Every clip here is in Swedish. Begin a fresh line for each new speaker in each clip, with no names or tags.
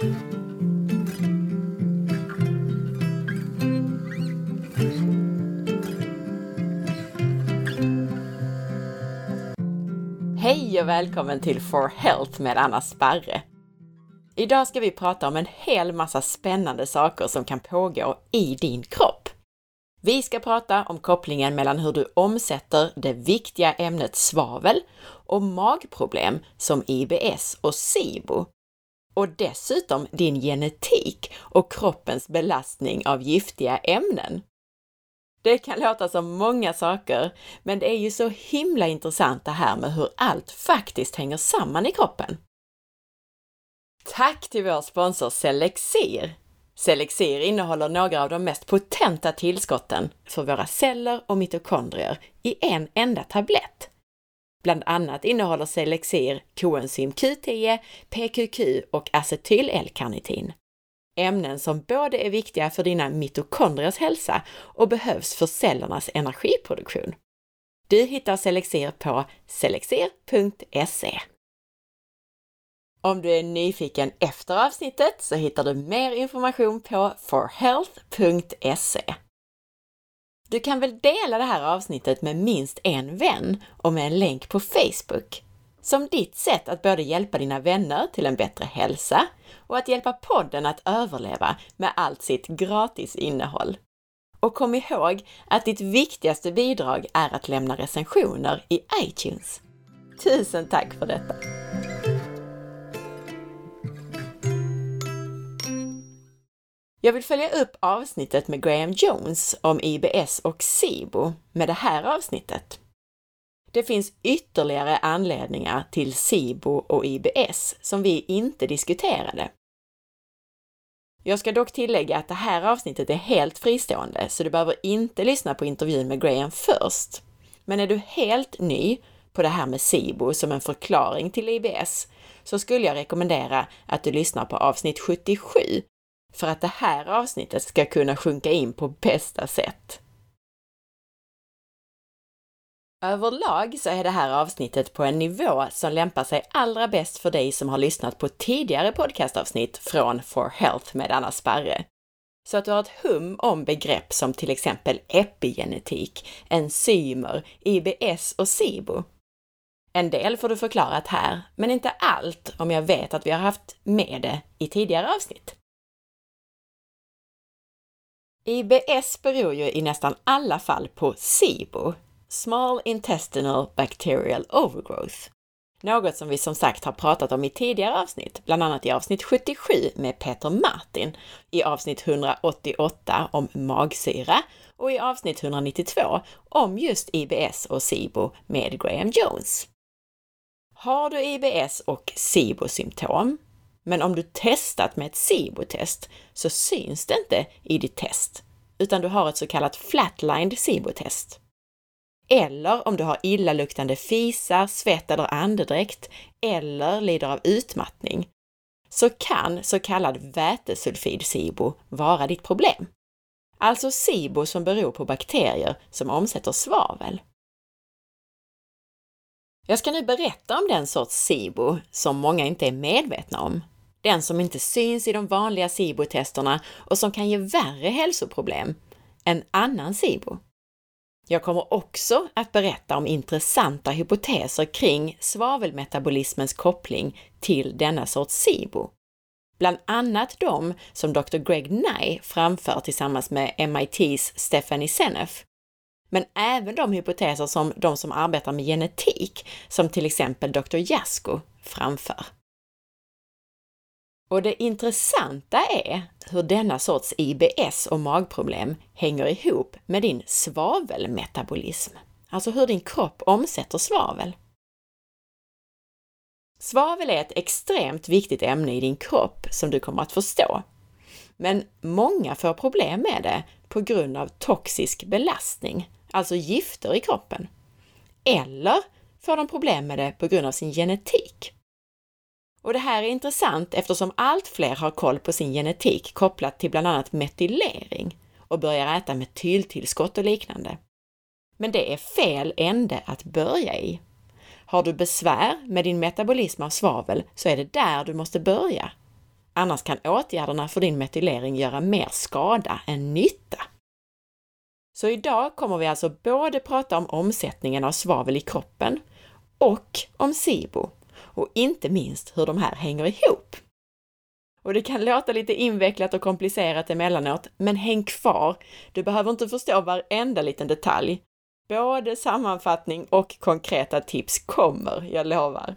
Hej och välkommen till For Health med Anna Sparre! Idag ska vi prata om en hel massa spännande saker som kan pågå i din kropp. Vi ska prata om kopplingen mellan hur du omsätter det viktiga ämnet svavel och magproblem som IBS och SIBO. Och dessutom din genetik och kroppens belastning av giftiga ämnen. Det kan låta som många saker, men det är ju så himla intressant det här med hur allt faktiskt hänger samman i kroppen. Tack till vår sponsor Selexir! Selexir innehåller några av de mest potenta tillskotten för våra celler och mitokondrier i en enda tablett. Bland annat innehåller Selexir koenzym Q10, PQQ och acetyl-L-karnitin. Ämnen som både är viktiga för dina mitokondriers hälsa och behövs för cellernas energiproduktion. Du hittar Selexir på selexir.se. Om du är nyfiken efter avsnittet så hittar du mer information på forhealth.se. Du kan väl dela det här avsnittet med minst en vän och med en länk på Facebook som ditt sätt att både hjälpa dina vänner till en bättre hälsa och att hjälpa podden att överleva med allt sitt gratis innehåll. Och kom ihåg att ditt viktigaste bidrag är att lämna recensioner i iTunes. Tusen tack för detta! Jag vill följa upp avsnittet med Graham Jones om IBS och SIBO med det här avsnittet. Det finns ytterligare anledningar till SIBO och IBS som vi inte diskuterade. Jag ska dock tillägga att det här avsnittet är helt fristående, så du behöver inte lyssna på intervjun med Graham först. Men är du helt ny på det här med SIBO som en förklaring till IBS, så skulle jag rekommendera att du lyssnar på avsnitt 77 för att det här avsnittet ska kunna sjunka in på bästa sätt. Överlag så är det här avsnittet på en nivå som lämpar sig allra bäst för dig som har lyssnat på tidigare podcastavsnitt från For Health med Anna Sparre. Så att du har ett hum om begrepp som till exempel epigenetik, enzymer, IBS och SIBO. En del får du förklarat här, men inte allt om jag vet att vi har haft med det i tidigare avsnitt. IBS beror ju i nästan alla fall på SIBO, Small Intestinal Bacterial Overgrowth. Något som vi som sagt har pratat om i tidigare avsnitt, bland annat i avsnitt 77 med Peter Martin, i avsnitt 188 om magsyra och i avsnitt 192 om just IBS och SIBO med Graham Jones. Har du IBS och SIBO-symptom, men om du testat med ett SIBO-test så syns det inte i ditt test, utan du har ett så kallat flatlined SIBO-test. Eller om du har illaluktande fisar, svett eller andedräkt eller lider av utmattning, så kan så kallad vätesulfid-SIBO vara ditt problem. Alltså SIBO som beror på bakterier som omsätter svavel. Jag ska nu berätta om den sorts SIBO som många inte är medvetna om. Den som inte syns i de vanliga SIBO-testerna och som kan ge värre hälsoproblem än annan SIBO. Jag kommer också att berätta om intressanta hypoteser kring svavelmetabolismens koppling till denna sorts SIBO. Bland annat de som Dr. Greg Nye framför tillsammans med MITs Stephanie Seneff men även de hypoteser som de som arbetar med genetik, som till exempel Dr. Jasko, framför. Och det intressanta är hur denna sorts IBS och magproblem hänger ihop med din svavelmetabolism, alltså hur din kropp omsätter svavel. Svavel är ett extremt viktigt ämne i din kropp som du kommer att förstå. Men många får problem med det på grund av toxisk belastning, alltså gifter i kroppen. Eller får de problem med det på grund av sin genetik. Och det här är intressant eftersom allt fler har koll på sin genetik kopplat till bland annat metylering och börjar äta metyltillskott och liknande. Men det är fel ände att börja i. Har du besvär med din metabolism av svavel så är det där du måste börja. Annars kan åtgärderna för din metylering göra mer skada än nytta. Så idag kommer vi alltså både prata om omsättningen av svavel i kroppen och om SIBO och inte minst hur de här hänger ihop. Och det kan låta lite invecklat och komplicerat emellanåt, men häng kvar! Du behöver inte förstå varenda liten detalj. Både sammanfattning och konkreta tips kommer, jag lovar.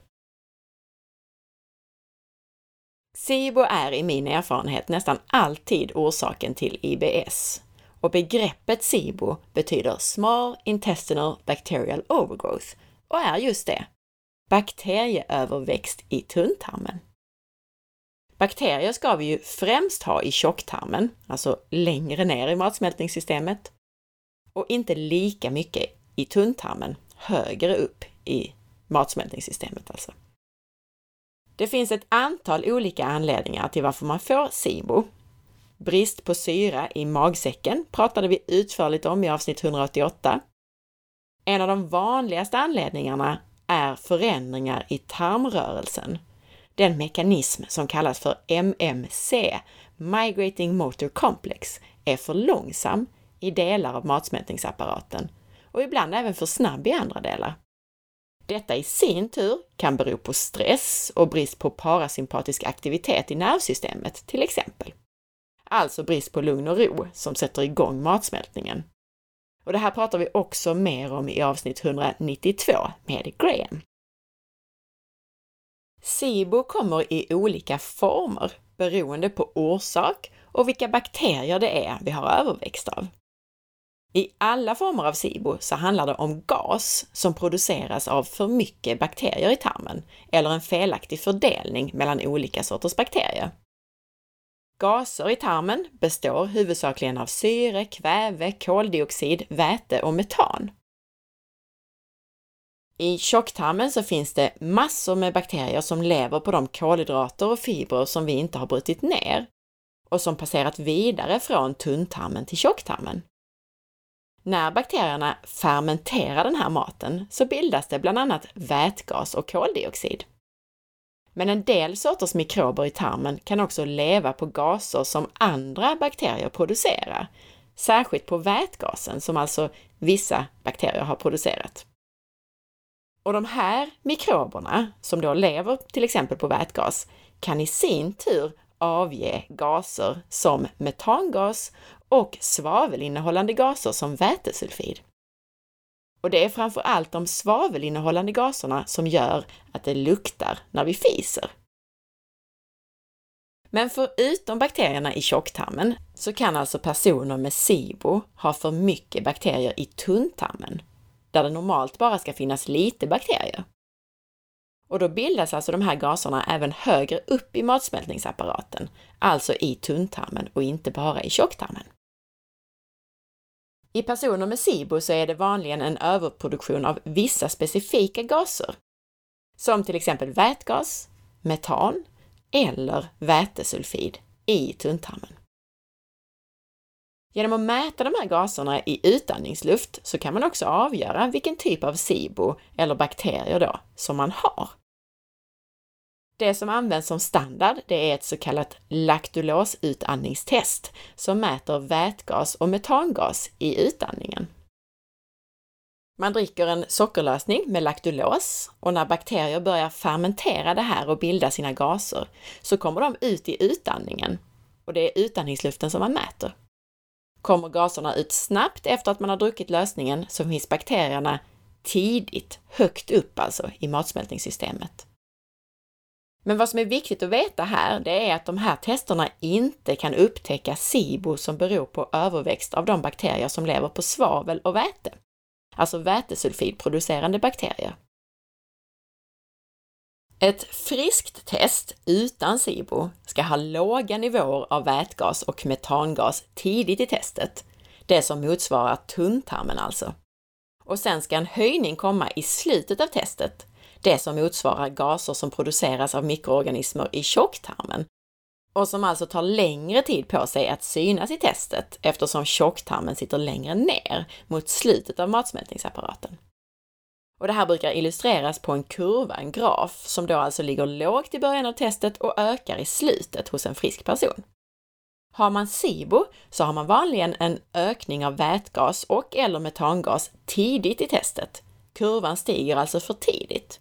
SIBO är i min erfarenhet nästan alltid orsaken till IBS. Och begreppet SIBO betyder Small Intestinal Bacterial Overgrowth och är just det, bakterieöverväxt i tunntarmen. Bakterier ska vi ju främst ha i tjocktarmen, alltså längre ner i matsmältningssystemet, och inte lika mycket i tunntarmen, högre upp i matsmältningssystemet alltså. Det finns ett antal olika anledningar till varför man får SIBO. Brist på syra i magsäcken pratade vi utförligt om i avsnitt 188. En av de vanligaste anledningarna är förändringar i tarmrörelsen, den mekanism som kallas för MMC, Migrating Motor Complex, är för långsam i delar av matsmältningsapparaten och ibland även för snabb i andra delar. Detta i sin tur kan bero på stress och brist på parasympatisk aktivitet i nervsystemet till exempel. Alltså brist på lugn och ro som sätter igång matsmältningen. Och det här pratar vi också mer om i avsnitt 192 med Graham. SIBO kommer i olika former beroende på orsak och vilka bakterier det är vi har överväxt av. I alla former av SIBO så handlar det om gas som produceras av för mycket bakterier i tarmen eller en felaktig fördelning mellan olika sorters bakterier. Gaser i tarmen består huvudsakligen av syre, kväve, koldioxid, väte och metan. I tjocktarmen så finns det massor med bakterier som lever på de kolhydrater och fibrer som vi inte har brutit ner och som passerat vidare från tunntarmen till tjocktarmen. När bakterierna fermenterar den här maten så bildas det bland annat vätgas och koldioxid. Men en del sorters mikrober i tarmen kan också leva på gaser som andra bakterier producerar, särskilt på vätgasen som alltså vissa bakterier har producerat. Och de här mikroberna, som då lever till exempel på vätgas, kan i sin tur avge gaser som metangas och svavelinnehållande gaser som vätesulfid. Och det är framför allt de svavelinnehållande gaserna som gör att det luktar när vi fiser. Men förutom bakterierna i tjocktarmen så kan alltså personer med SIBO ha för mycket bakterier i tunntarmen, där det normalt bara ska finnas lite bakterier. Och då bildas alltså de här gaserna även högre upp i matsmältningsapparaten, alltså i tunntarmen och inte bara i tjocktarmen. I personer med SIBO så är det vanligen en överproduktion av vissa specifika gaser, som till exempel vätgas, metan eller vätesulfid i tunntarmen. Genom att mäta de här gaserna i utandningsluft så kan man också avgöra vilken typ av SIBO eller bakterier då som man har. Det som används som standard, det är ett så kallat laktulosutandningstest som mäter vätgas och metangas i utandningen. Man dricker en sockerlösning med laktulos och när bakterier börjar fermentera det här och bilda sina gaser så kommer de ut i utandningen och det är utandningsluften som man mäter. Kommer gaserna ut snabbt efter att man har druckit lösningen så finns bakterierna tidigt, högt upp alltså, i matsmältningssystemet. Men vad som är viktigt att veta här, det är att de här testerna inte kan upptäcka SIBO som beror på överväxt av de bakterier som lever på svavel och väte, alltså vätesulfidproducerande bakterier. Ett friskt test utan SIBO ska ha låga nivåer av vätgas och metangas tidigt i testet, det som motsvarar tunntarmen alltså. Och sen ska en höjning komma i slutet av testet det som motsvarar gaser som produceras av mikroorganismer i tjocktarmen och som alltså tar längre tid på sig att synas i testet eftersom tjocktarmen sitter längre ner mot slutet av matsmältningsapparaten. Och det här brukar illustreras på en kurva, en graf, som då alltså ligger lågt i början av testet och ökar i slutet hos en frisk person. Har man SIBO så har man vanligen en ökning av vätgas och eller metangas tidigt i testet. Kurvan stiger alltså för tidigt.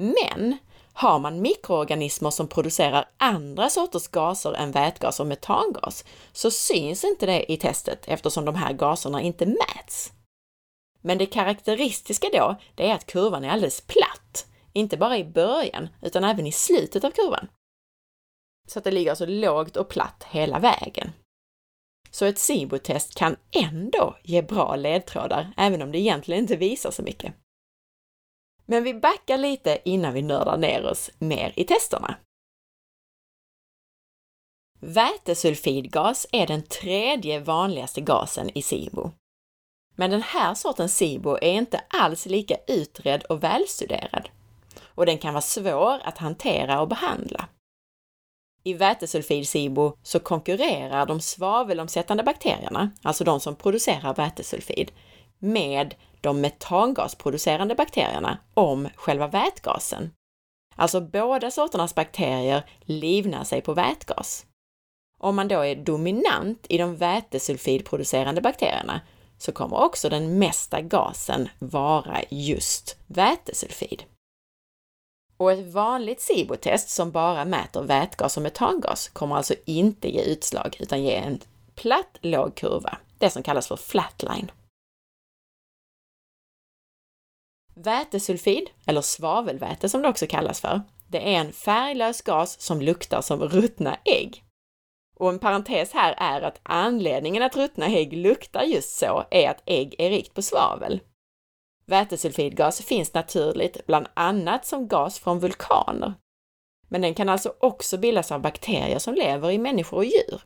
Men har man mikroorganismer som producerar andra sorters gaser än vätgas och metangas så syns inte det i testet eftersom de här gaserna inte mäts. Men det karaktäristiska då, det är att kurvan är alldeles platt. Inte bara i början, utan även i slutet av kurvan. Så att det ligger alltså lågt och platt hela vägen. Så ett SIBO-test kan ändå ge bra ledtrådar, även om det egentligen inte visar så mycket. Men vi backar lite innan vi nördar ner oss mer i testerna. Vätesulfidgas är den tredje vanligaste gasen i SIBO. Men den här sortens SIBO är inte alls lika utredd och välstuderad. Och den kan vara svår att hantera och behandla. I vätesulfid-SIBO så konkurrerar de svavelomsättande bakterierna, alltså de som producerar vätesulfid, med de metangasproducerande bakterierna om själva vätgasen. Alltså båda sorternas bakterier livnär sig på vätgas. Om man då är dominant i de vätesulfidproducerande bakterierna så kommer också den mesta gasen vara just vätesulfid. Och ett vanligt SIBO-test som bara mäter vätgas och metangas kommer alltså inte ge utslag utan ge en platt låg kurva, det som kallas för flatline. Vätesulfid, eller svavelväte som det också kallas för, det är en färglös gas som luktar som ruttna ägg. Och en parentes här är att anledningen att ruttna ägg luktar just så är att ägg är rikt på svavel. Vätesulfidgas finns naturligt bland annat som gas från vulkaner. Men den kan alltså också bildas av bakterier som lever i människor och djur.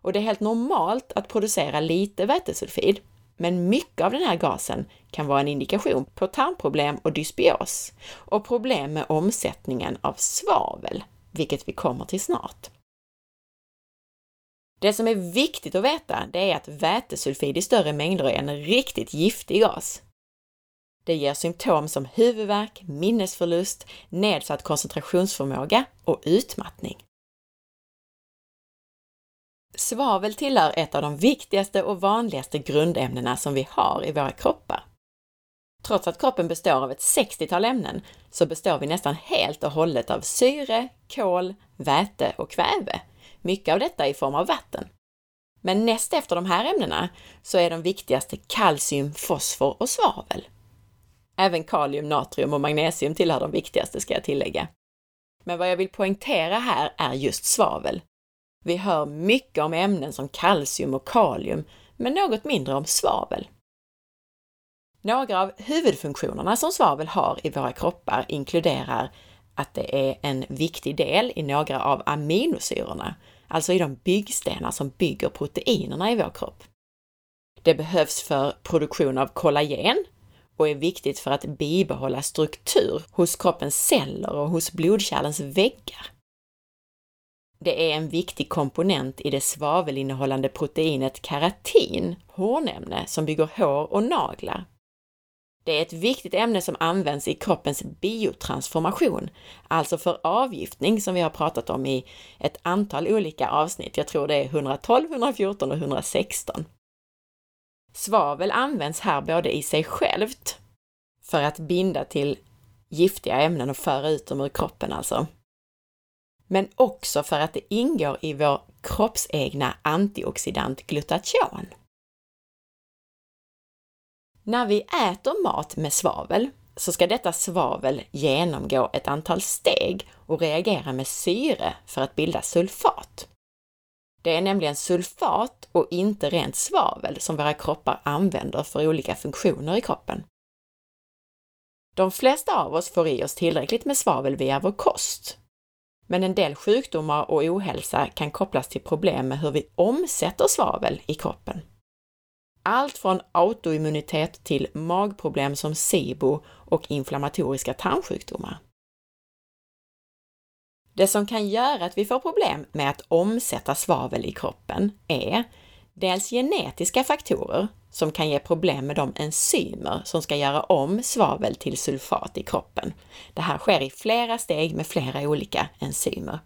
Och det är helt normalt att producera lite vätesulfid, men mycket av den här gasen kan vara en indikation på tarmproblem och dysbios och problem med omsättningen av svavel, vilket vi kommer till snart. Det som är viktigt att veta, det är att vätesulfid i större mängder är en riktigt giftig gas. Det ger symptom som huvudvärk, minnesförlust, nedsatt koncentrationsförmåga och utmattning. Svavel tillhör ett av de viktigaste och vanligaste grundämnena som vi har i våra kroppar. Trots att kroppen består av ett 60-tal ämnen så består vi nästan helt och hållet av syre, kol, väte och kväve. Mycket av detta i form av vatten. Men näst efter de här ämnena så är de viktigaste kalcium, fosfor och svavel. Även kalium, natrium och magnesium tillhör de viktigaste ska jag tillägga. Men vad jag vill poängtera här är just svavel. Vi hör mycket om ämnen som kalcium och kalium, men något mindre om svavel. Några av huvudfunktionerna som svavel har i våra kroppar inkluderar att det är en viktig del i några av aminosyrorna, alltså i de byggstenar som bygger proteinerna i vår kropp. Det behövs för produktion av kollagen, och är viktigt för att bibehålla struktur hos kroppens celler och hos blodkärlens väggar. Det är en viktig komponent i det svavelinnehållande proteinet keratin, hårnämne, som bygger hår och naglar. Det är ett viktigt ämne som används i kroppens biotransformation, alltså för avgiftning som vi har pratat om i ett antal olika avsnitt. Jag tror det är 112, 114 och 116. Svavel används här både i sig självt, för att binda till giftiga ämnen och föra ut dem ur kroppen alltså. Men också för att det ingår i vår kroppsegna antioxidant glutation. När vi äter mat med svavel så ska detta svavel genomgå ett antal steg och reagera med syre för att bilda sulfat. Det är nämligen sulfat och inte rent svavel som våra kroppar använder för olika funktioner i kroppen. De flesta av oss får i oss tillräckligt med svavel via vår kost. Men en del sjukdomar och ohälsa kan kopplas till problem med hur vi omsätter svavel i kroppen. Allt från autoimmunitet till magproblem som SIBO och inflammatoriska tarmsjukdomar. Det som kan göra att vi får problem med att omsätta svavel i kroppen är dels genetiska faktorer, som kan ge problem med de enzymer som ska göra om svavel till sulfat i kroppen. Det här sker i flera steg med flera olika enzymer.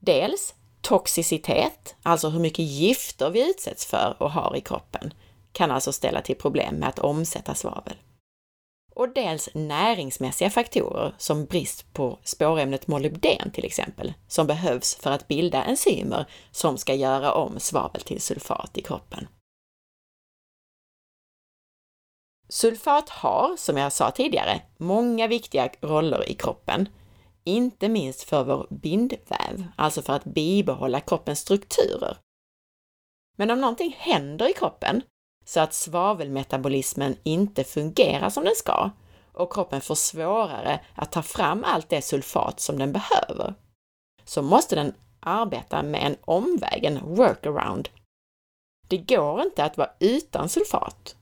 Dels toxicitet, alltså hur mycket gifter vi utsätts för och har i kroppen, kan alltså ställa till problem med att omsätta svavel. Och dels näringsmässiga faktorer som brist på spårämnet molybden till exempel, som behövs för att bilda enzymer som ska göra om svavel till sulfat i kroppen. Sulfat har, som jag sa tidigare, många viktiga roller i kroppen, inte minst för vår bindväv, alltså för att bibehålla kroppens strukturer. Men om någonting händer i kroppen så att svavelmetabolismen inte fungerar som den ska och kroppen får svårare att ta fram allt det sulfat som den behöver, så måste den arbeta med en omväg, en workaround. Det går inte att vara utan sulfat.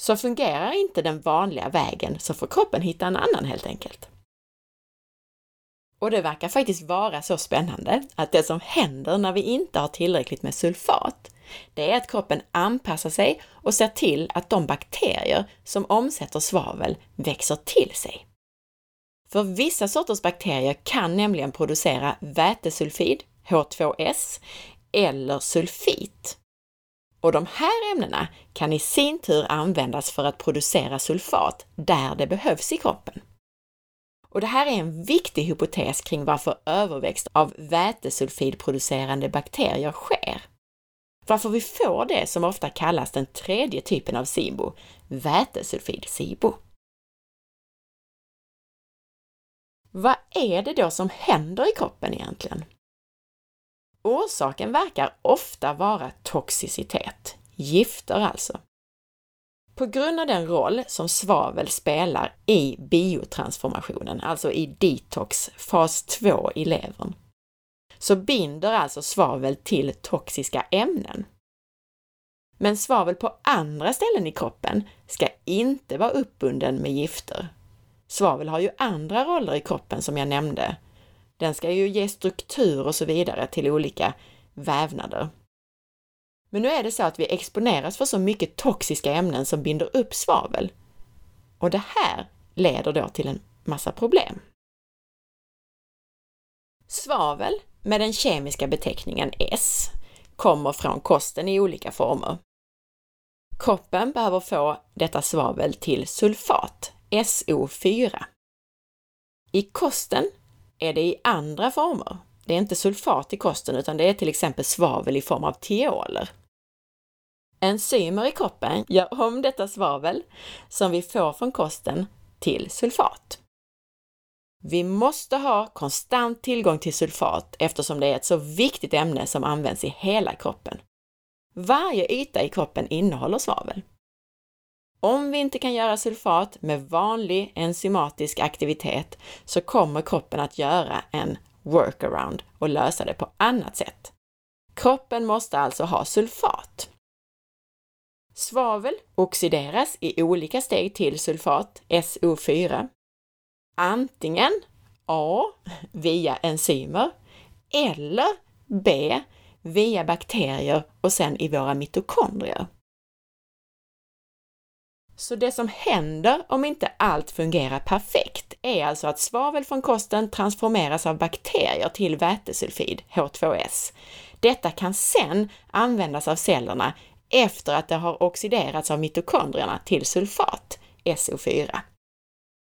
Så fungerar inte den vanliga vägen så får kroppen hitta en annan helt enkelt. Och det verkar faktiskt vara så spännande att det som händer när vi inte har tillräckligt med sulfat, det är att kroppen anpassar sig och ser till att de bakterier som omsätter svavel växer till sig. För vissa sorters bakterier kan nämligen producera vätesulfid, H2S, eller sulfit. Och de här ämnena kan i sin tur användas för att producera sulfat där det behövs i kroppen. Och det här är en viktig hypotes kring varför överväxt av vätesulfidproducerande bakterier sker. Varför vi får det som ofta kallas den tredje typen av SIBO, vätesulfid-SIBO. Vad är det då som händer i kroppen egentligen? Orsaken verkar ofta vara toxicitet, gifter alltså på grund av den roll som svavel spelar i biotransformationen, alltså i detox, fas 2 i levern, så binder alltså svavel till toxiska ämnen. Men svavel på andra ställen i kroppen ska inte vara uppbunden med gifter. Svavel har ju andra roller i kroppen som jag nämnde. Den ska ju ge struktur och så vidare till olika vävnader. Men nu är det så att vi exponeras för så mycket toxiska ämnen som binder upp svavel. Och det här leder då till en massa problem. Svavel med den kemiska beteckningen S kommer från kosten i olika former. Kroppen behöver få detta svavel till sulfat, SO4. I kosten är det i andra former. Det är inte sulfat i kosten utan det är till exempel svavel i form av tioler. Enzymer i kroppen gör om detta svavel som vi får från kosten till sulfat. Vi måste ha konstant tillgång till sulfat eftersom det är ett så viktigt ämne som används i hela kroppen. Varje yta i kroppen innehåller svavel. Om vi inte kan göra sulfat med vanlig enzymatisk aktivitet så kommer kroppen att göra en workaround och lösa det på annat sätt. Kroppen måste alltså ha sulfat. Svavel oxideras i olika steg till sulfat, SO4. Antingen A via enzymer eller B via bakterier och sen i våra mitokondrier. Så det som händer om inte allt fungerar perfekt är alltså att svavel från kosten transformeras av bakterier till vätesulfid, H2S. Detta kan sen användas av cellerna efter att det har oxiderats av mitokondrierna till sulfat, SO4.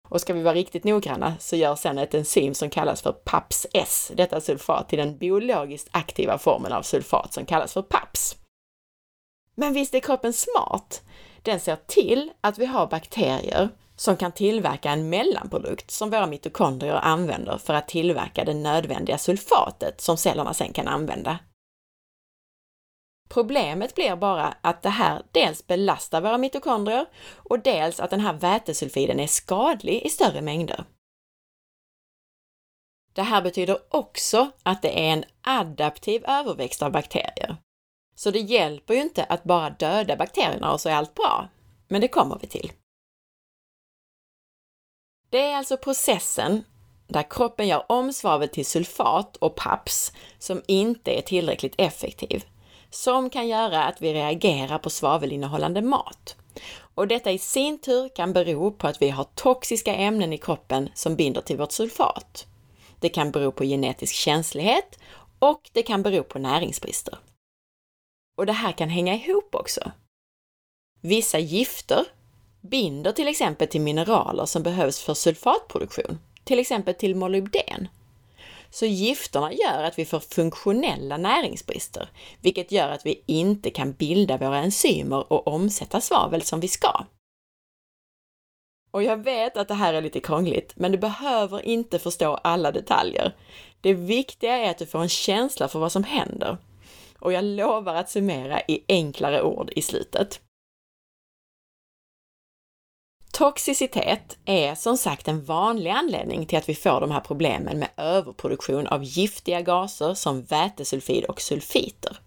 Och ska vi vara riktigt noggranna så gör sedan ett enzym som kallas för PAPS-S detta sulfat till den biologiskt aktiva formen av sulfat som kallas för PAPS. Men visst är kroppen smart? Den ser till att vi har bakterier som kan tillverka en mellanprodukt som våra mitokondrier använder för att tillverka det nödvändiga sulfatet som cellerna sen kan använda. Problemet blir bara att det här dels belastar våra mitokondrier och dels att den här vätesulfiden är skadlig i större mängder. Det här betyder också att det är en adaptiv överväxt av bakterier. Så det hjälper ju inte att bara döda bakterierna och så är allt bra. Men det kommer vi till. Det är alltså processen där kroppen gör om svavel till sulfat och PAPS som inte är tillräckligt effektiv som kan göra att vi reagerar på svavelinnehållande mat. Och detta i sin tur kan bero på att vi har toxiska ämnen i kroppen som binder till vårt sulfat. Det kan bero på genetisk känslighet och det kan bero på näringsbrister. Och det här kan hänga ihop också. Vissa gifter binder till exempel till mineraler som behövs för sulfatproduktion, till exempel till molybden. Så gifterna gör att vi får funktionella näringsbrister, vilket gör att vi inte kan bilda våra enzymer och omsätta svavel som vi ska. Och jag vet att det här är lite krångligt, men du behöver inte förstå alla detaljer. Det viktiga är att du får en känsla för vad som händer. Och jag lovar att summera i enklare ord i slutet. Toxicitet är som sagt en vanlig anledning till att vi får de här problemen med överproduktion av giftiga gaser som vätesulfid och sulfiter.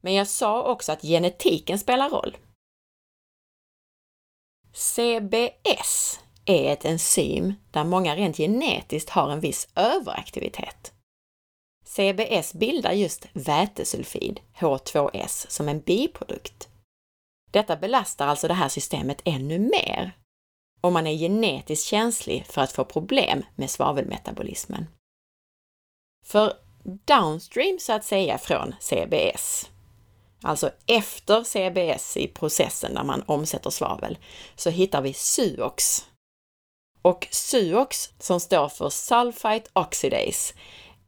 Men jag sa också att genetiken spelar roll. CBS är ett enzym där många rent genetiskt har en viss överaktivitet. CBS bildar just vätesulfid, H2S, som en biprodukt. Detta belastar alltså det här systemet ännu mer om man är genetiskt känslig för att få problem med svavelmetabolismen. För downstream så att säga från CBS, alltså efter CBS i processen där man omsätter svavel, så hittar vi SUOX. Och SUOX, som står för Sulfite Oxidase,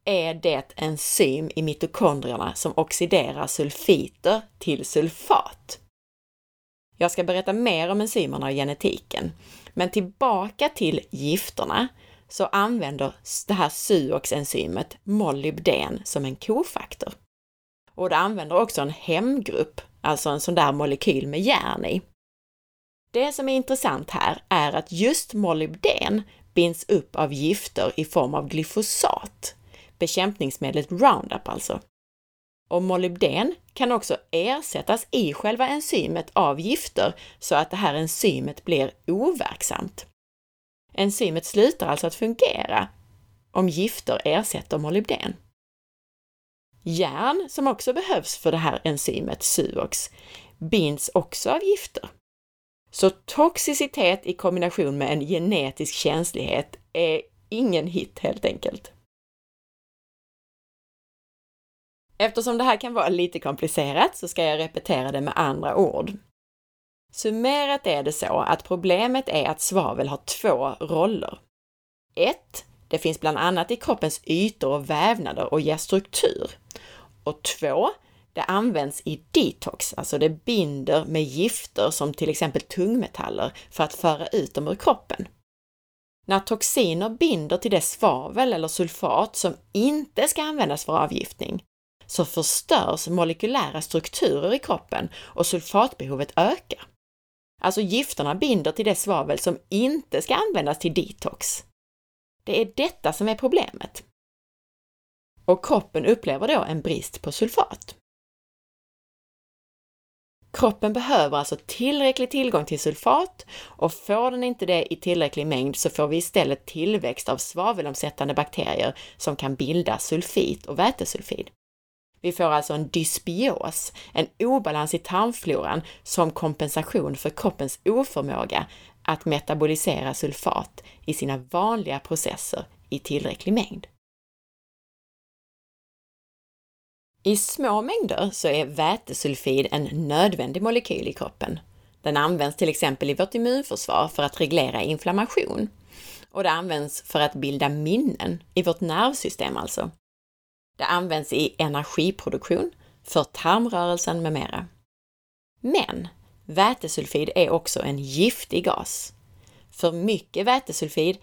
är det enzym i mitokondrierna som oxiderar sulfiter till sulfat. Jag ska berätta mer om enzymerna och genetiken, men tillbaka till gifterna så använder det här suoxenzymet molybden som en kofaktor. Och det använder också en hemgrupp, alltså en sån där molekyl med järn i. Det som är intressant här är att just molybden binds upp av gifter i form av glyfosat, bekämpningsmedlet Roundup alltså. Och molybden kan också ersättas i själva enzymet av gifter så att det här enzymet blir overksamt. Enzymet slutar alltså att fungera om gifter ersätter molybden. Järn, som också behövs för det här enzymet SUOX, binds också av gifter. Så toxicitet i kombination med en genetisk känslighet är ingen hit helt enkelt. Eftersom det här kan vara lite komplicerat så ska jag repetera det med andra ord. Summerat är det så att problemet är att svavel har två roller. 1. Det finns bland annat i kroppens ytor och vävnader och ger struktur. Och 2. Det används i detox, alltså det binder med gifter som till exempel tungmetaller för att föra ut dem ur kroppen. När toxiner binder till det svavel eller sulfat som inte ska användas för avgiftning, så förstörs molekylära strukturer i kroppen och sulfatbehovet ökar. Alltså gifterna binder till det svavel som inte ska användas till detox. Det är detta som är problemet. Och kroppen upplever då en brist på sulfat. Kroppen behöver alltså tillräcklig tillgång till sulfat och får den inte det i tillräcklig mängd så får vi istället tillväxt av svavelomsättande bakterier som kan bilda sulfit och vätesulfid. Vi får alltså en dysbios, en obalans i tarmfloran som kompensation för kroppens oförmåga att metabolisera sulfat i sina vanliga processer i tillräcklig mängd. I små mängder så är vätesulfid en nödvändig molekyl i kroppen. Den används till exempel i vårt immunförsvar för att reglera inflammation. Och det används för att bilda minnen, i vårt nervsystem alltså. Det används i energiproduktion, för tarmrörelsen med mera. Men vätesulfid är också en giftig gas. För mycket vätesulfid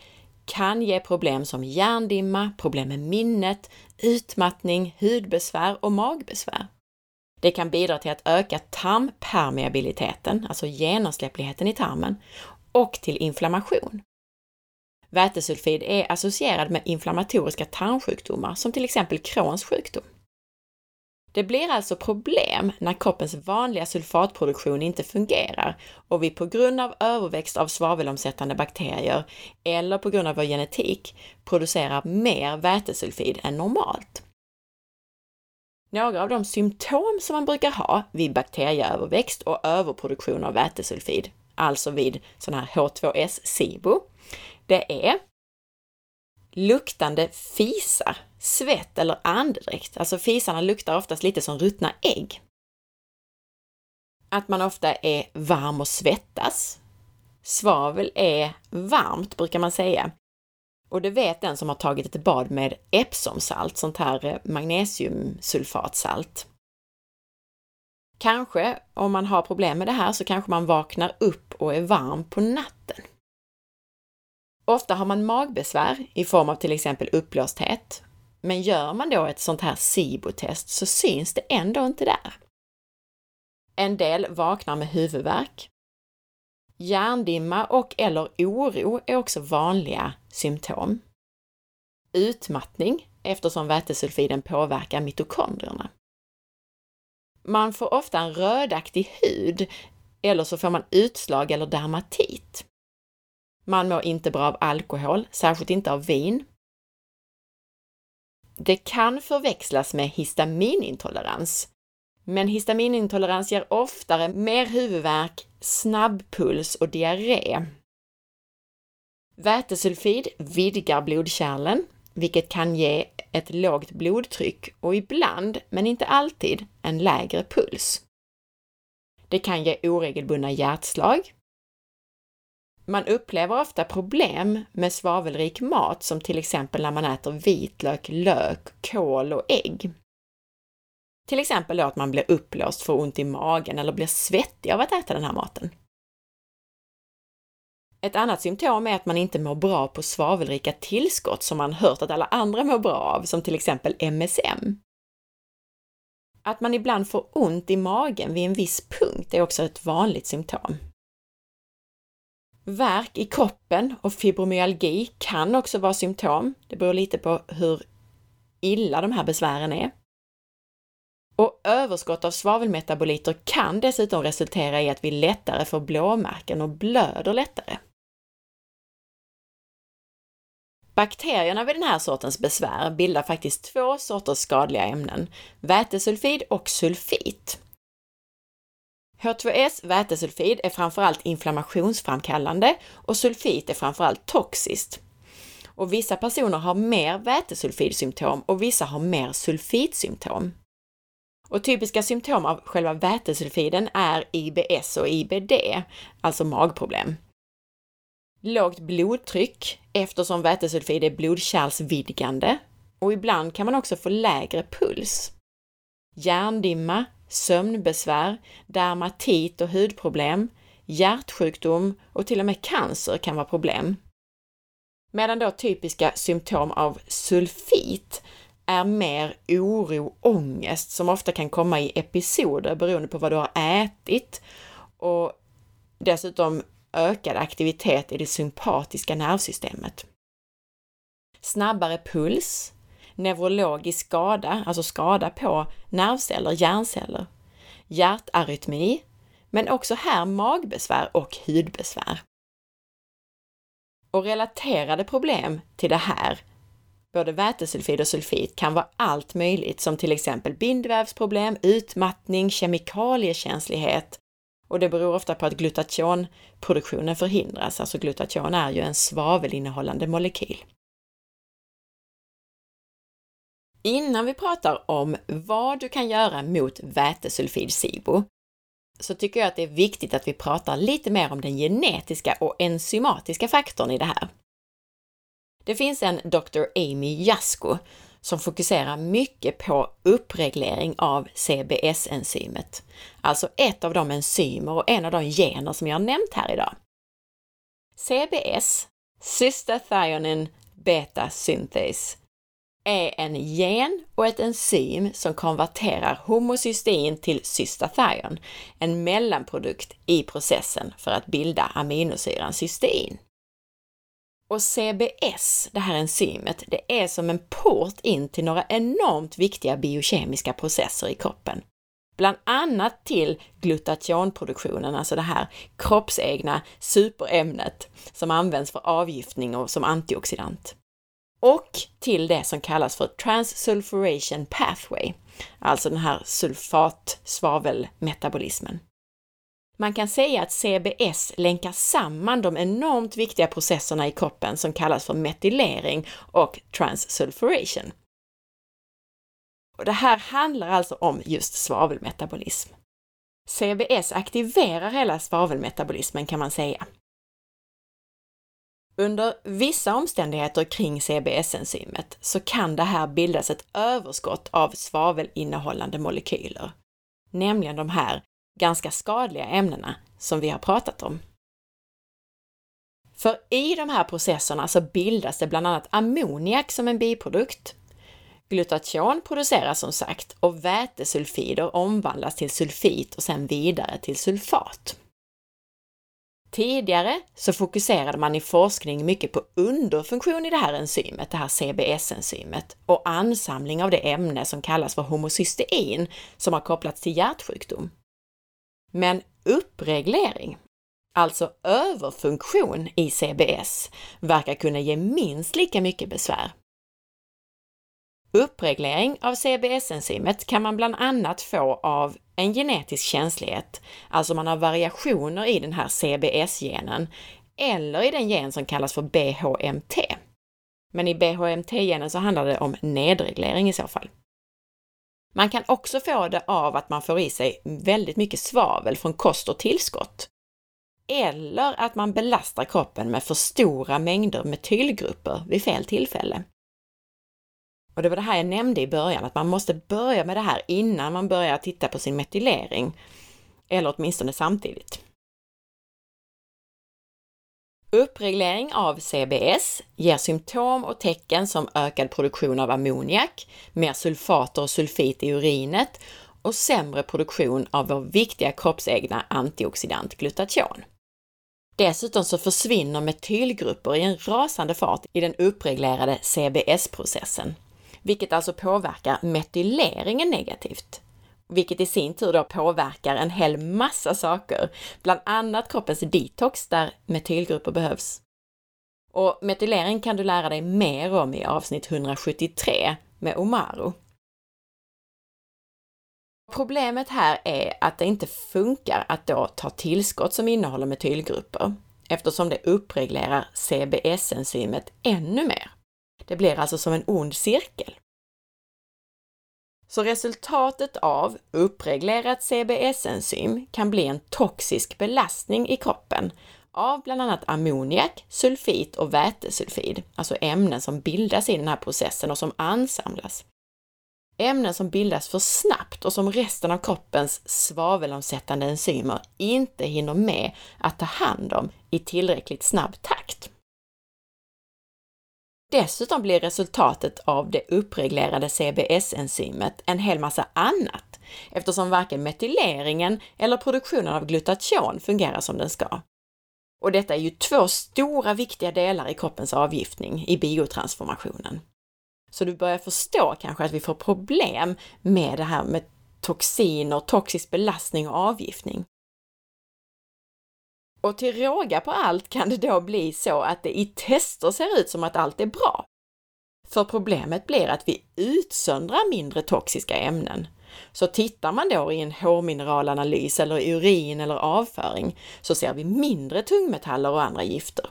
kan ge problem som hjärndimma, problem med minnet, utmattning, hudbesvär och magbesvär. Det kan bidra till att öka tarmpermeabiliteten, alltså genomsläppligheten i tarmen, och till inflammation. Vätesulfid är associerad med inflammatoriska tarmsjukdomar som till exempel Crohns sjukdom. Det blir alltså problem när kroppens vanliga sulfatproduktion inte fungerar och vi på grund av överväxt av svavelomsättande bakterier eller på grund av vår genetik producerar mer vätesulfid än normalt. Några av de symptom som man brukar ha vid bakterieöverväxt och överproduktion av vätesulfid, alltså vid sån här H2S-SIBO, det är luktande fisar, svett eller andedräkt. Alltså fisarna luktar oftast lite som ruttna ägg. Att man ofta är varm och svettas. Svavel är varmt brukar man säga. Och det vet den som har tagit ett bad med Epsomsalt, sånt här eh, magnesiumsulfatsalt. Kanske, om man har problem med det här, så kanske man vaknar upp och är varm på natten. Ofta har man magbesvär i form av till exempel uppblåsthet. Men gör man då ett sånt här SIBO-test så syns det ändå inte där. En del vaknar med huvudvärk. Hjärndimma och eller oro är också vanliga symptom. Utmattning eftersom vätesulfiden påverkar mitokondrierna. Man får ofta en rödaktig hud eller så får man utslag eller dermatit. Man mår inte bra av alkohol, särskilt inte av vin. Det kan förväxlas med histaminintolerans, men histaminintolerans ger oftare mer huvudvärk, snabb puls och diarré. Vätesulfid vidgar blodkärlen, vilket kan ge ett lågt blodtryck och ibland, men inte alltid, en lägre puls. Det kan ge oregelbundna hjärtslag, man upplever ofta problem med svavelrik mat som till exempel när man äter vitlök, lök, kål och ägg. Till exempel då att man blir uppblåst, får ont i magen eller blir svettig av att äta den här maten. Ett annat symptom är att man inte mår bra på svavelrika tillskott som man hört att alla andra mår bra av, som till exempel MSM. Att man ibland får ont i magen vid en viss punkt är också ett vanligt symptom. Värk i kroppen och fibromyalgi kan också vara symptom. Det beror lite på hur illa de här besvären är. Och överskott av svavelmetaboliter kan dessutom resultera i att vi lättare får blåmärken och blöder lättare. Bakterierna vid den här sortens besvär bildar faktiskt två sorters skadliga ämnen, vätesulfid och sulfit. H2S, vätesulfid, är framförallt inflammationsframkallande och sulfit är framförallt toxiskt. Och vissa personer har mer vätesulfidsymptom och vissa har mer sulfitsymptom. Och typiska symptom av själva vätesulfiden är IBS och IBD, alltså magproblem. Lågt blodtryck eftersom vätesulfid är blodkärlsvidgande och ibland kan man också få lägre puls. Hjärndimma, sömnbesvär, dermatit och hudproblem, hjärtsjukdom och till och med cancer kan vara problem. Medan då typiska symptom av sulfit är mer oro, ångest som ofta kan komma i episoder beroende på vad du har ätit och dessutom ökad aktivitet i det sympatiska nervsystemet. Snabbare puls, neurologisk skada, alltså skada på nervceller, hjärnceller, hjärtarytmi, men också här magbesvär och hudbesvär. Och relaterade problem till det här, både vätesulfid och sulfit, kan vara allt möjligt som till exempel bindvävsproblem, utmattning, kemikaliekänslighet och det beror ofta på att glutationproduktionen förhindras. Alltså glutation är ju en svavelinnehållande molekyl. Innan vi pratar om vad du kan göra mot vätesulfid-SIBO så tycker jag att det är viktigt att vi pratar lite mer om den genetiska och enzymatiska faktorn i det här. Det finns en Dr. Amy Jasko som fokuserar mycket på uppreglering av CBS-enzymet, alltså ett av de enzymer och en av de gener som jag har nämnt här idag. CBS, Cystathionin Beta Synthase, är en gen och ett enzym som konverterar homocystein till cystathion, en mellanprodukt i processen för att bilda aminosyran cystein. Och CBS, det här enzymet, det är som en port in till några enormt viktiga biokemiska processer i kroppen. Bland annat till glutationproduktionen, alltså det här kroppsegna superämnet som används för avgiftning och som antioxidant och till det som kallas för transsulfuration pathway, alltså den här sulfat-svavelmetabolismen. Man kan säga att CBS länkar samman de enormt viktiga processerna i kroppen som kallas för metylering och transsulfuration. Och det här handlar alltså om just svavelmetabolism. CBS aktiverar hela svavelmetabolismen kan man säga. Under vissa omständigheter kring CBS-enzymet så kan det här bildas ett överskott av svavelinnehållande molekyler, nämligen de här ganska skadliga ämnena som vi har pratat om. För i de här processerna så bildas det bland annat ammoniak som en biprodukt. Glutation produceras som sagt och vätesulfider omvandlas till sulfit och sen vidare till sulfat. Tidigare så fokuserade man i forskning mycket på underfunktion i det här enzymet, det här CBS-enzymet, och ansamling av det ämne som kallas för homocystein som har kopplats till hjärtsjukdom. Men uppreglering, alltså överfunktion i CBS, verkar kunna ge minst lika mycket besvär. Uppreglering av CBS-enzymet kan man bland annat få av en genetisk känslighet, alltså man har variationer i den här CBS-genen, eller i den gen som kallas för BHMT. Men i BHMT-genen så handlar det om nedreglering i så fall. Man kan också få det av att man får i sig väldigt mycket svavel från kost och tillskott. Eller att man belastar kroppen med för stora mängder metylgrupper vid fel tillfälle. Och det var det här jag nämnde i början, att man måste börja med det här innan man börjar titta på sin metylering. Eller åtminstone samtidigt. Uppreglering av CBS ger symptom och tecken som ökad produktion av ammoniak, mer sulfater och sulfit i urinet och sämre produktion av vår viktiga kroppsegna antioxidant glutation. Dessutom så försvinner metylgrupper i en rasande fart i den uppreglerade CBS-processen, vilket alltså påverkar metyleringen negativt vilket i sin tur då påverkar en hel massa saker, bland annat kroppens detox där metylgrupper behövs. Och metylering kan du lära dig mer om i avsnitt 173 med Omaru. Problemet här är att det inte funkar att då ta tillskott som innehåller metylgrupper eftersom det uppreglerar CBS-enzymet ännu mer. Det blir alltså som en ond cirkel. Så resultatet av uppreglerat CBS-enzym kan bli en toxisk belastning i kroppen av bland annat ammoniak, sulfit och vätesulfid, alltså ämnen som bildas i den här processen och som ansamlas. Ämnen som bildas för snabbt och som resten av kroppens svavelomsättande enzymer inte hinner med att ta hand om i tillräckligt snabb takt. Dessutom blir resultatet av det uppreglerade CBS-enzymet en hel massa annat, eftersom varken metyleringen eller produktionen av glutation fungerar som den ska. Och detta är ju två stora viktiga delar i kroppens avgiftning i biotransformationen. Så du börjar förstå kanske att vi får problem med det här med toxiner, toxisk belastning och avgiftning. Och till råga på allt kan det då bli så att det i tester ser ut som att allt är bra. För problemet blir att vi utsöndrar mindre toxiska ämnen. Så tittar man då i en hårmineralanalys eller i urin eller avföring så ser vi mindre tungmetaller och andra gifter.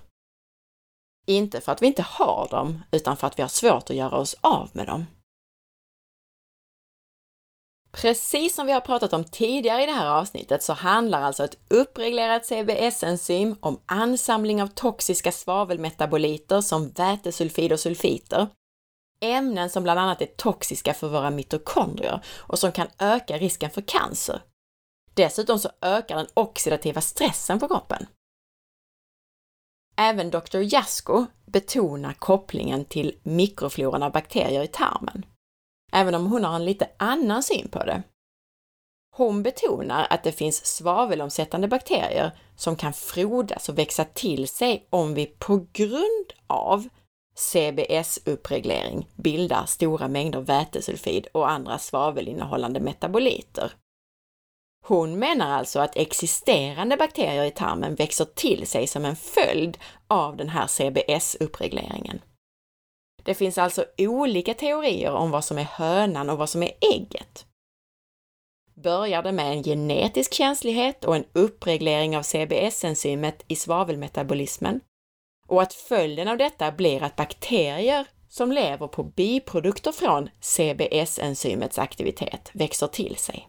Inte för att vi inte har dem, utan för att vi har svårt att göra oss av med dem. Precis som vi har pratat om tidigare i det här avsnittet så handlar alltså ett uppreglerat CBS-enzym om ansamling av toxiska svavelmetaboliter som vätesulfid och sulfiter. Ämnen som bland annat är toxiska för våra mitokondrier och som kan öka risken för cancer. Dessutom så ökar den oxidativa stressen på kroppen. Även Dr. Jasko betonar kopplingen till mikrofloran av bakterier i tarmen även om hon har en lite annan syn på det. Hon betonar att det finns svavelomsättande bakterier som kan frodas och växa till sig om vi på grund av CBS-uppreglering bildar stora mängder vätesulfid och andra svavelinnehållande metaboliter. Hon menar alltså att existerande bakterier i tarmen växer till sig som en följd av den här CBS-uppregleringen. Det finns alltså olika teorier om vad som är hönan och vad som är ägget. Börjar det med en genetisk känslighet och en uppreglering av CBS-enzymet i svavelmetabolismen och att följden av detta blir att bakterier som lever på biprodukter från CBS-enzymets aktivitet växer till sig.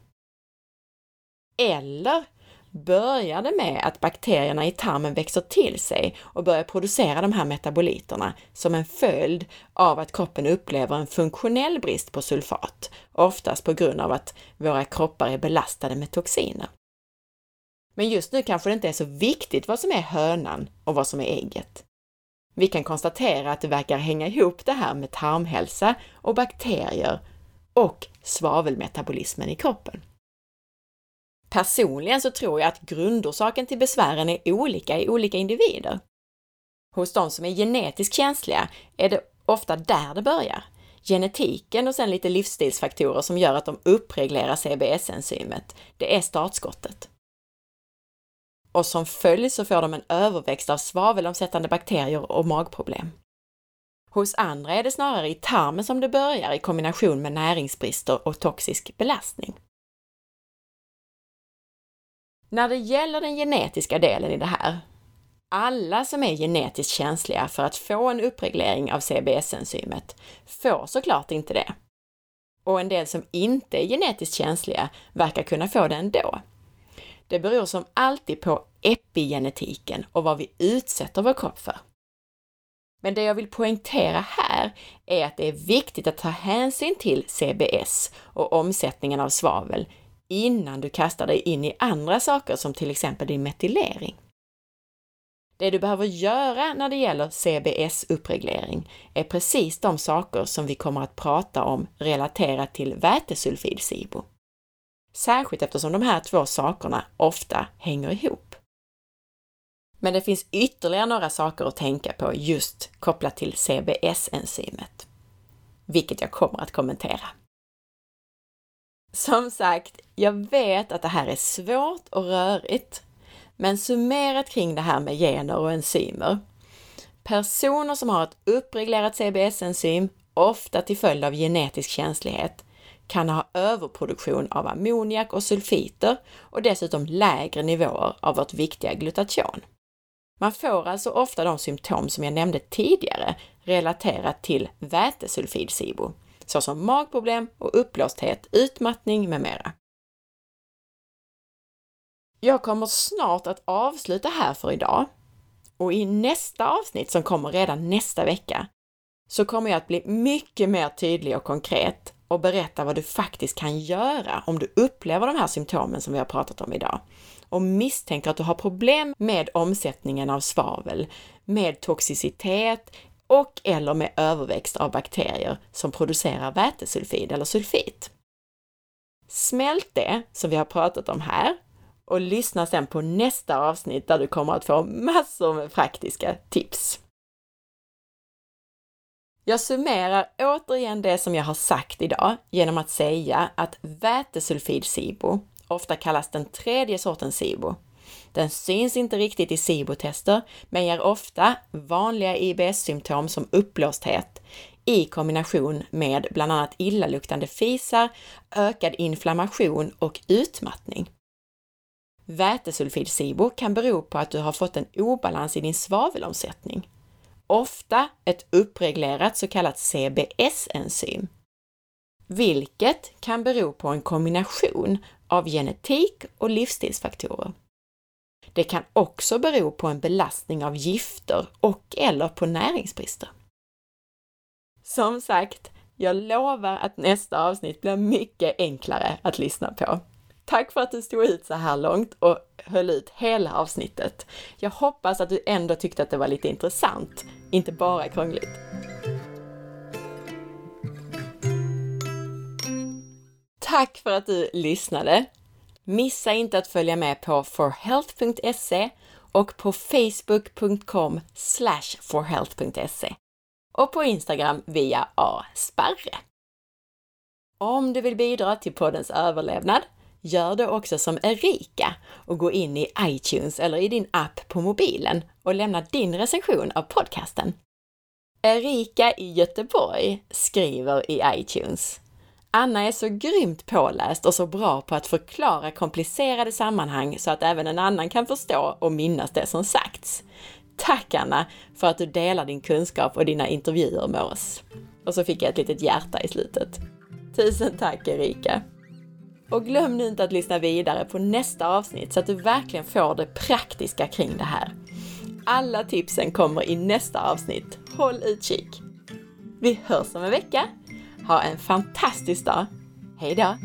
Eller börjar det med att bakterierna i tarmen växer till sig och börjar producera de här metaboliterna som en följd av att kroppen upplever en funktionell brist på sulfat, oftast på grund av att våra kroppar är belastade med toxiner. Men just nu kanske det inte är så viktigt vad som är hönan och vad som är ägget. Vi kan konstatera att det verkar hänga ihop det här med tarmhälsa och bakterier och svavelmetabolismen i kroppen. Personligen så tror jag att grundorsaken till besvären är olika i olika individer. Hos de som är genetiskt känsliga är det ofta där det börjar. Genetiken och sen lite livsstilsfaktorer som gör att de uppreglerar CBS-enzymet. Det är startskottet. Och som följd så får de en överväxt av svavelomsättande bakterier och magproblem. Hos andra är det snarare i tarmen som det börjar i kombination med näringsbrister och toxisk belastning. När det gäller den genetiska delen i det här, alla som är genetiskt känsliga för att få en uppreglering av CBS-enzymet får såklart inte det. Och en del som inte är genetiskt känsliga verkar kunna få det ändå. Det beror som alltid på epigenetiken och vad vi utsätter vår kropp för. Men det jag vill poängtera här är att det är viktigt att ta hänsyn till CBS och omsättningen av svavel innan du kastar dig in i andra saker som till exempel din metylering. Det du behöver göra när det gäller CBS-uppreglering är precis de saker som vi kommer att prata om relaterat till vätesulfid-SIBO. Särskilt eftersom de här två sakerna ofta hänger ihop. Men det finns ytterligare några saker att tänka på just kopplat till CBS-enzymet, vilket jag kommer att kommentera. Som sagt, jag vet att det här är svårt och rörigt, men summerat kring det här med gener och enzymer. Personer som har ett uppreglerat CBS-enzym, ofta till följd av genetisk känslighet, kan ha överproduktion av ammoniak och sulfiter och dessutom lägre nivåer av vårt viktiga glutation. Man får alltså ofta de symptom som jag nämnde tidigare relaterat till vätesulfid-SIBO, såsom magproblem och uppblåsthet, utmattning med mera. Jag kommer snart att avsluta här för idag och i nästa avsnitt som kommer redan nästa vecka så kommer jag att bli mycket mer tydlig och konkret och berätta vad du faktiskt kan göra om du upplever de här symptomen som vi har pratat om idag och misstänker att du har problem med omsättningen av svavel, med toxicitet och eller med överväxt av bakterier som producerar vätesulfid eller sulfit. Smält det som vi har pratat om här och lyssna sedan på nästa avsnitt där du kommer att få massor med praktiska tips. Jag summerar återigen det som jag har sagt idag genom att säga att vätesulfid-SIBO, ofta kallas den tredje sortens SIBO, den syns inte riktigt i SIBO-tester, men ger ofta vanliga IBS-symptom som uppblåsthet i kombination med bland annat illaluktande fisar, ökad inflammation och utmattning. Vätesulfid-SIBO kan bero på att du har fått en obalans i din svavelomsättning. Ofta ett uppreglerat så kallat CBS-enzym, vilket kan bero på en kombination av genetik och livsstilsfaktorer. Det kan också bero på en belastning av gifter och eller på näringsbrister. Som sagt, jag lovar att nästa avsnitt blir mycket enklare att lyssna på. Tack för att du stod ut så här långt och höll ut hela avsnittet. Jag hoppas att du ändå tyckte att det var lite intressant, inte bara krångligt. Tack för att du lyssnade! Missa inte att följa med på forhealth.se och på facebook.com forhealth.se och på Instagram via asparre. Om du vill bidra till poddens överlevnad, gör det också som Erika och gå in i iTunes eller i din app på mobilen och lämna din recension av podcasten. Erika i Göteborg skriver i iTunes. Anna är så grymt påläst och så bra på att förklara komplicerade sammanhang så att även en annan kan förstå och minnas det som sagts. Tack Anna för att du delar din kunskap och dina intervjuer med oss. Och så fick jag ett litet hjärta i slutet. Tusen tack Erika! Och glöm nu inte att lyssna vidare på nästa avsnitt så att du verkligen får det praktiska kring det här. Alla tipsen kommer i nästa avsnitt. Håll utkik! Vi hörs om en vecka. Ha en fantastisk dag! Hejdå!